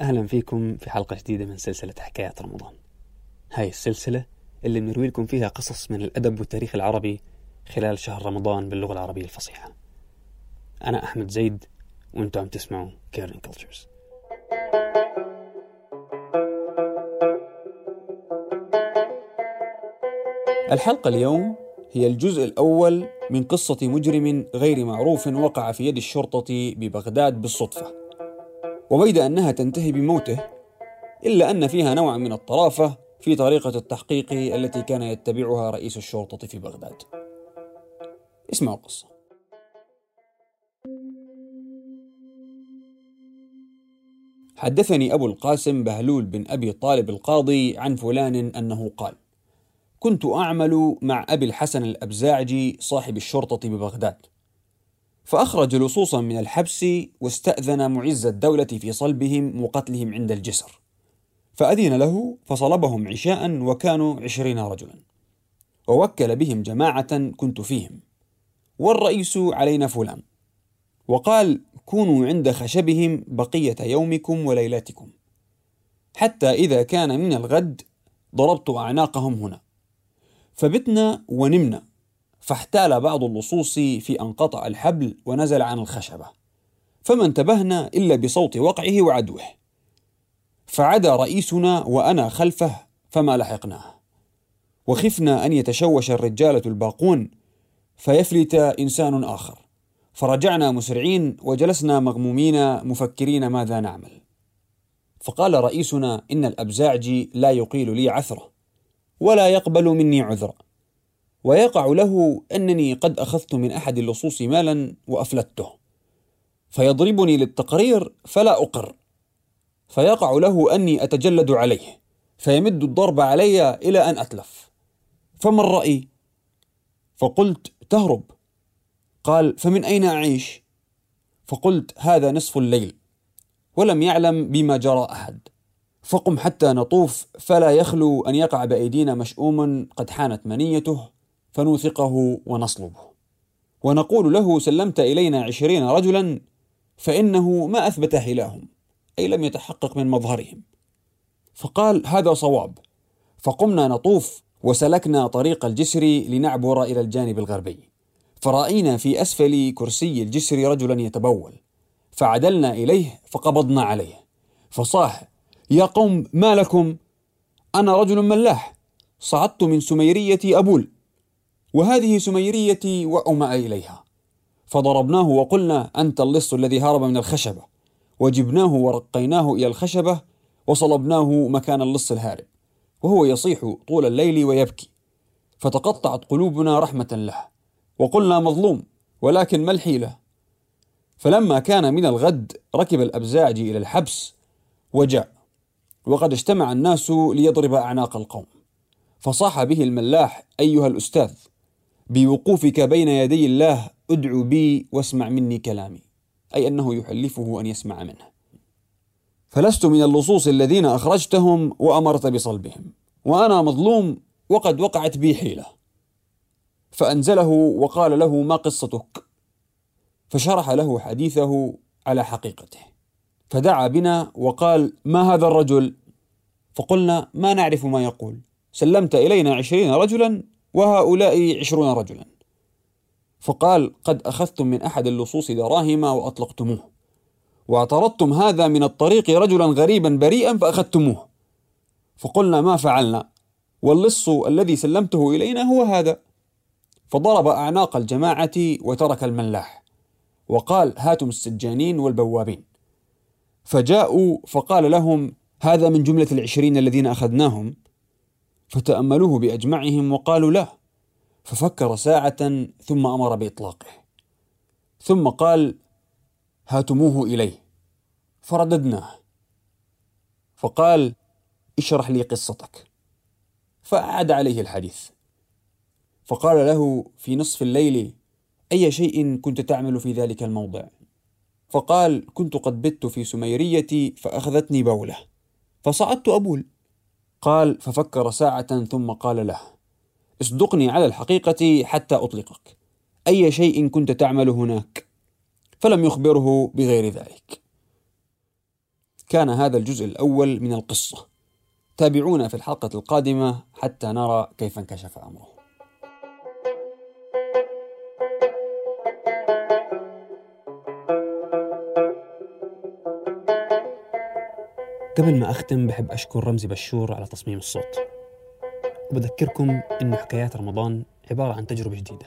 أهلا فيكم في حلقة جديدة من سلسلة حكايات رمضان. هاي السلسلة اللي بنروي لكم فيها قصص من الأدب والتاريخ العربي خلال شهر رمضان باللغة العربية الفصيحة. أنا أحمد زيد وأنتم عم تسمعوا Kerning Cultures الحلقة اليوم هي الجزء الأول من قصة مجرم غير معروف وقع في يد الشرطة ببغداد بالصدفة. وبيد أنها تنتهي بموته إلا أن فيها نوعا من الطرافة في طريقة التحقيق التي كان يتبعها رئيس الشرطة في بغداد. اسمعوا القصة. حدثني أبو القاسم بهلول بن أبي طالب القاضي عن فلان أنه قال كنت أعمل مع أبي الحسن الأبزاعجي صاحب الشرطة ببغداد. فأخرج لصوصا من الحبس واستأذن معز الدولة في صلبهم وقتلهم عند الجسر. فأذن له فصلبهم عشاء وكانوا عشرين رجلا. ووكل بهم جماعة كنت فيهم. والرئيس علينا فلان. وقال كونوا عند خشبهم بقية يومكم وليلتكم. حتى إذا كان من الغد ضربت أعناقهم هنا. فبتنا ونمنا. فاحتال بعض اللصوص في أن قطع الحبل ونزل عن الخشبة فما انتبهنا إلا بصوت وقعه وعدوه. فعدا رئيسنا وأنا خلفه فما لحقناه. وخفنا أن يتشوش الرجالة الباقون فيفلت إنسان آخر. فرجعنا مسرعين وجلسنا مغمومين مفكرين ماذا نعمل. فقال رئيسنا إن الأبزاعجي لا يقيل لي عثرة ولا يقبل مني عذرا ويقع له أنني قد أخذت من أحد اللصوص مالا وأفلته. فيضربني للتقرير فلا أقر. فيقع له أني أتجلد عليه. فيمد الضرب علي إلى أن أتلف. فما الرأي؟ فقلت تهرب. قال فمن أين أعيش؟ فقلت هذا نصف الليل. ولم يعلم بما جرى أحد. فقم حتى نطوف فلا يخلو أن يقع بأيدينا مشؤوم قد حانت منيته. فنوثقه ونصلبه. ونقول له سلمت إلينا عشرين رجلا فإنه ما أثبت حلاهم أي لم يتحقق من مظهرهم. فقال هذا صواب. فقمنا نطوف وسلكنا طريق الجسر لنعبر إلى الجانب الغربي. فرأينا في أسفل كرسي الجسر رجلا يتبول. فعدلنا إليه فقبضنا عليه. فصاح يا قوم ما لكم؟ أنا رجل ملاح. صعدت من سميرية أبول. وهذه سميريتي وأمأ إليها. فضربناه وقلنا أنت اللص الذي هرب من الخشبة. وجبناه ورقيناه إلى الخشبة وصلبناه مكان اللص الهارب. وهو يصيح طول الليل ويبكي. فتقطعت قلوبنا رحمة له. وقلنا مظلوم ولكن ما الحيلة؟ فلما كان من الغد ركب الأبزاعجي إلى الحبس وجاء. وقد اجتمع الناس ليضرب أعناق القوم. فصاح به الملاح أيها الأستاذ. بوقوفك بين يدي الله ادعو بي واسمع مني كلامي. أي أنه يحلفه أن يسمع منه. فلست من اللصوص الذين أخرجتهم وأمرت بصلبهم. وأنا مظلوم وقد وقعت بي حيلة. فأنزله وقال له ما قصتك؟ فشرح له حديثه على حقيقته. فدعا بنا وقال ما هذا الرجل؟ فقلنا ما نعرف ما يقول. سلمت إلينا عشرين رجلا وهؤلاء عشرون رجلا. فقال قد أخذتم من أحد اللصوص دراهم وأطلقتموه. واعترضتم هذا من الطريق رجلا غريبا بريئا فأخذتموه. فقلنا ما فعلنا؟ واللص الذي سلمته إلينا هو هذا. فضرب أعناق الجماعة وترك الملاح. وقال هاتم السجانين والبوابين. فجاءوا فقال لهم هذا من جملة العشرين الذين أخذناهم. فتأملوه بأجمعهم وقالوا لا ففكر ساعة ثم أمر بإطلاقه. ثم قال هاتموه إليه. فرددناه. فقال اشرح لي قصتك. فأعاد عليه الحديث. فقال له في نصف الليل أي شيء كنت تعمل في ذلك الموضع؟ فقال كنت قد بت في سميريتي فأخذتني بولة. فصعدت أبول. قال ففكر ساعة ثم قال له اصدقني على الحقيقة حتى أطلقك. أي شيء كنت تعمل هناك؟ فلم يخبره بغير ذلك. كان هذا الجزء الأول من القصة. تابعونا في الحلقة القادمة حتى نرى كيف انكشف أمره. قبل ما أختم بحب أشكر رمزي بشور على تصميم الصوت. وبذكركم إنه حكايات رمضان عبارة عن تجربة جديدة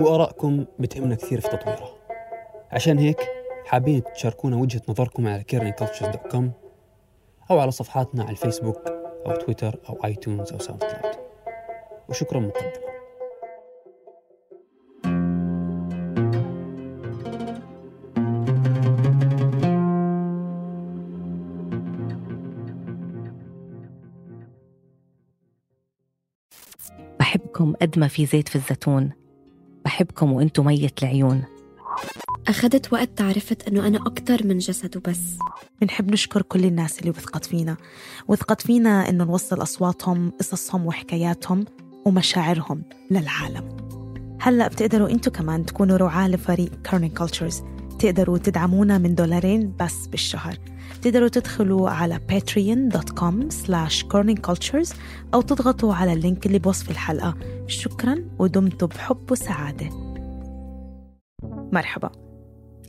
وآرائكم بتهمنا كثير في تطويرها. عشان هيك حابين تشاركونا وجهة نظركم على kerningcultures.com أو على صفحاتنا على الفيسبوك أو تويتر أو iTunes أو SoundCloud. وشكرا مقدما. بحبكم قد ما في زيت في الزيتون. بحبكم وانتو مية العيون. أخذت وقت تعرفت أنه أنا أكتر من جسد وبس. بنحب نشكر كل الناس اللي وثقت فينا. وثقت فينا إنه نوصل أصواتهم قصصهم وحكاياتهم ومشاعرهم للعالم. هلأ بتقدروا أنتوا كمان تكونوا رعاة لفريق كارنين كولتشرز تقدروا تدعمونا من دولارين بس بالشهر. تقدروا تدخلوا على patreon.com slash kerningcultures أو تضغطوا على ال link اللي بوصف الحلقة. شكرا ودمتم بحب وسعادة. مرحبا.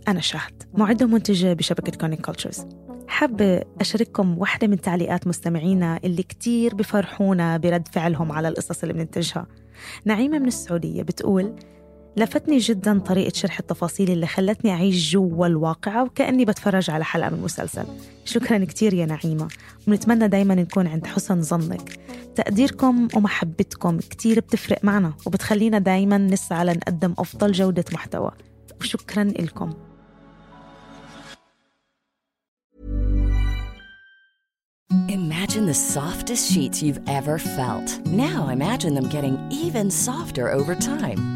أنا شهد معدة ومنتجة بشبكة Kerning Cultures حابة أشارككم واحدة من تعليقات مستمعينا اللي كتير بفرحونا برد فعلهم على القصص اللي بننتجها. نعيمة من السعودية بتقول لفتني جدا طريقة شرح التفاصيل اللي خلتني أعيش جوا الواقعة وكأني بتفرج على حلقة من مسلسل. شكرا كتير يا نعيمة. ونتمنى دايما نكون عند حسن ظنك. تقديركم ومحبتكم كتير بتفرق معنا وبتخلينا دايما نسعى لنقدم أفضل جودة محتوى. وشكرا لكم Imagine the softest sheets you've ever felt. Now imagine them getting even softer over time.